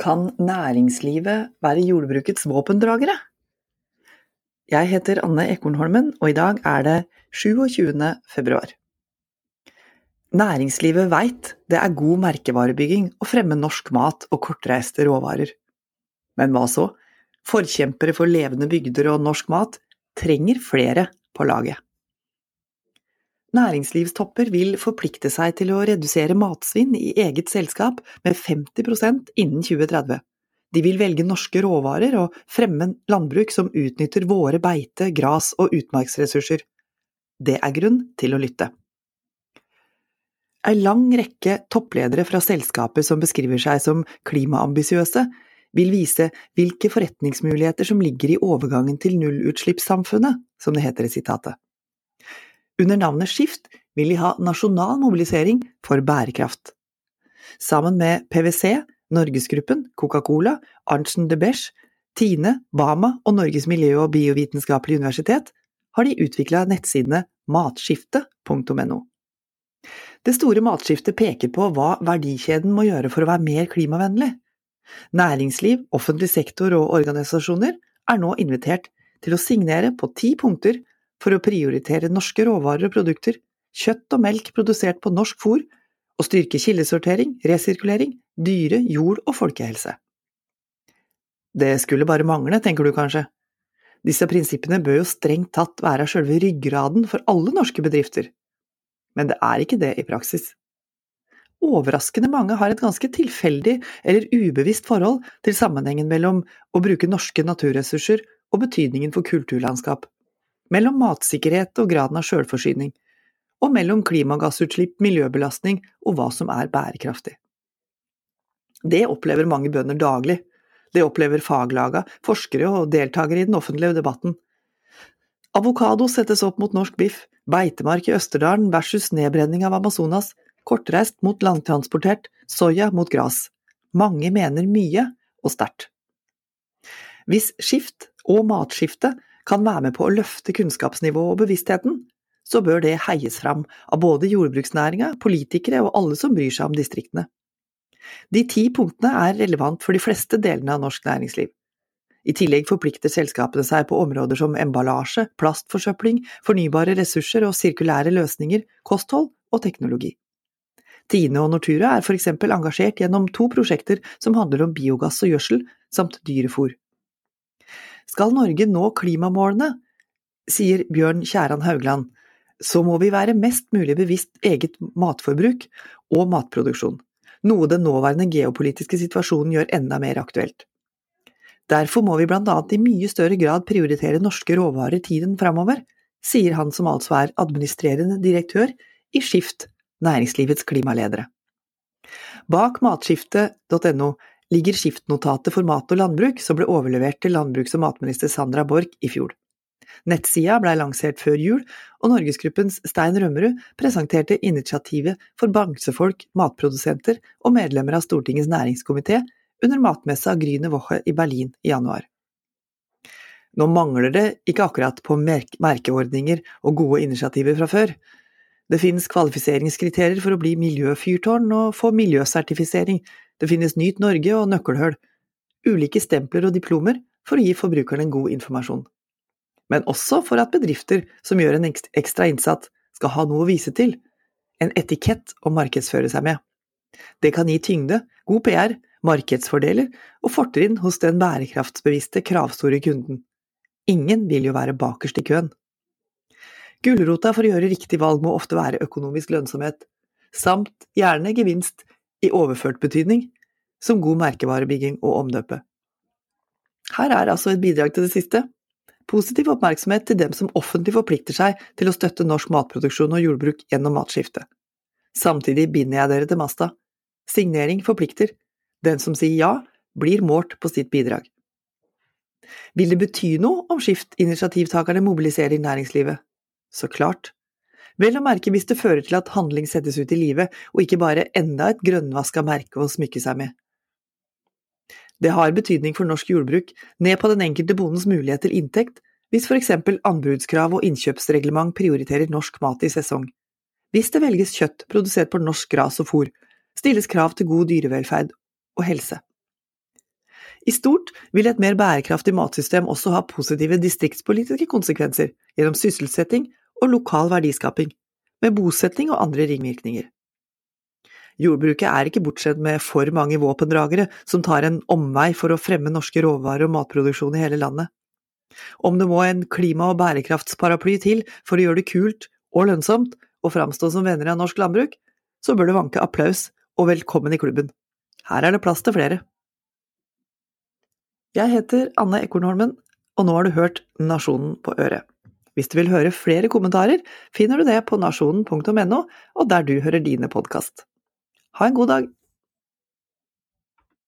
Kan næringslivet være jordbrukets våpendragere? Jeg heter Anne Ekornholmen, og i dag er det 27. februar. Næringslivet veit det er god merkevarebygging å fremme norsk mat og kortreiste råvarer. Men hva så? Forkjempere for levende bygder og norsk mat trenger flere på laget. Næringslivstopper vil forplikte seg til å redusere matsvinn i eget selskap med 50% innen 2030. De vil velge norske råvarer og fremme landbruk som utnytter våre beite-, gras- og utmarksressurser. Det er grunn til å lytte. Ei lang rekke toppledere fra selskaper som beskriver seg som klimaambisiøse, vil vise hvilke forretningsmuligheter som ligger i overgangen til nullutslippssamfunnet, som det heter i sitatet. Under navnet Skift vil de ha nasjonal mobilisering for bærekraft. Sammen med PwC, Norgesgruppen, Coca-Cola, Arntzen de Besche, Tine, Bama og Norges miljø- og biovitenskapelige universitet har de utvikla nettsidene matskifte.no. Det store matskiftet peker på hva verdikjeden må gjøre for å være mer klimavennlig. Næringsliv, offentlig sektor og organisasjoner er nå invitert til å signere på ti punkter for å prioritere norske råvarer og produkter, kjøtt og melk produsert på norsk fôr, og styrke kildesortering, resirkulering, dyre-, jord- og folkehelse. Det skulle bare mangle, tenker du kanskje. Disse prinsippene bør jo strengt tatt være selve ryggraden for alle norske bedrifter. Men det er ikke det i praksis. Overraskende mange har et ganske tilfeldig eller ubevisst forhold til sammenhengen mellom å bruke norske naturressurser og betydningen for kulturlandskap mellom matsikkerhet og graden av sjølforsyning, og mellom klimagassutslipp, miljøbelastning og hva som er bærekraftig. Det opplever mange bønder daglig. Det opplever faglaga, forskere og deltakere i den offentlige debatten. Avokado settes opp mot norsk biff, beitemark i Østerdalen versus nedbrenning av Amazonas, kortreist mot langtransportert, soya mot gras. Mange mener mye og sterkt. Hvis skift og matskifte kan være med på å løfte kunnskapsnivået og bevisstheten, så bør det heies fram av både jordbruksnæringa, politikere og alle som bryr seg om distriktene. De ti punktene er relevant for de fleste delene av norsk næringsliv. I tillegg forplikter selskapene seg på områder som emballasje, plastforsøpling, fornybare ressurser og sirkulære løsninger, kosthold og teknologi. Tine og Nortura er for eksempel engasjert gjennom to prosjekter som handler om biogass og gjødsel, samt dyrefôr. Skal Norge nå klimamålene, sier Bjørn Kjæran Haugland, så må vi være mest mulig bevisst eget matforbruk og matproduksjon, noe den nåværende geopolitiske situasjonen gjør enda mer aktuelt. Derfor må vi blant annet i mye større grad prioritere norske råvarer tiden framover, sier han som altså er administrerende direktør i Skift, næringslivets klimaledere. Bak matskiftet.no ligger skiftnotatet for mat og landbruk som ble overlevert til landbruks- og matminister Sandra Borch i fjor. Nettsida blei lansert før jul, og Norgesgruppens Stein Rømmerud presenterte initiativet for bamsefolk, matprodusenter og medlemmer av Stortingets næringskomité under matmessa Gryne Woche i Berlin i januar. Nå mangler det ikke akkurat på merkeordninger og gode initiativer fra før. Det finnes kvalifiseringskriterier for å bli miljøfyrtårn og få miljøsertifisering, det finnes Nyt Norge og nøkkelhull, ulike stempler og diplomer for å gi forbrukerne god informasjon. Men også for at bedrifter som gjør en ekstra innsats, skal ha noe å vise til, en etikett å markedsføre seg med. Det kan gi tyngde, god PR, markedsfordeler og fortrinn hos den bærekraftsbevisste, kravstore kunden. Ingen vil jo være bakerst i køen. Gulrota for å gjøre riktig valg må ofte være økonomisk lønnsomhet, samt gjerne gevinst i overført betydning, som god merkevarebygging og omdøpe. Her er altså et bidrag til det siste. Positiv oppmerksomhet til dem som offentlig forplikter seg til å støtte norsk matproduksjon og jordbruk gjennom matskiftet. Samtidig binder jeg dere til masta. Signering forplikter. Den som sier ja, blir målt på sitt bidrag. Vil det bety noe om skiftinitiativtakerne mobiliserer næringslivet? Så klart. Vel å merke hvis det fører til at handling settes ut i livet, og ikke bare enda et grønnvaska merke å smykke seg med. Det har betydning for norsk jordbruk, ned på den enkelte bondens mulighet til inntekt, hvis for eksempel anbudskrav og innkjøpsreglement prioriterer norsk mat i sesong. Hvis det velges kjøtt produsert på norsk gras og fôr, stilles krav til god dyrevelferd og helse. I stort vil et mer bærekraftig matsystem også ha positive distriktspolitiske konsekvenser gjennom sysselsetting og lokal verdiskaping, med bosetting og andre ringvirkninger. Jordbruket er ikke bortsett med for mange våpendragere som tar en omvei for å fremme norske råvarer og matproduksjon i hele landet. Om det må en klima- og bærekraftsparaply til for å gjøre det kult og lønnsomt å framstå som venner av norsk landbruk, så bør det vanke applaus og velkommen i klubben. Her er det plass til flere. Jeg heter Anne Ekornholmen, og nå har du hørt Nasjonen på øret. Hvis du vil høre flere kommentarer, finner du det på nasjonen.no og der du hører dine podkast. Ha en god dag!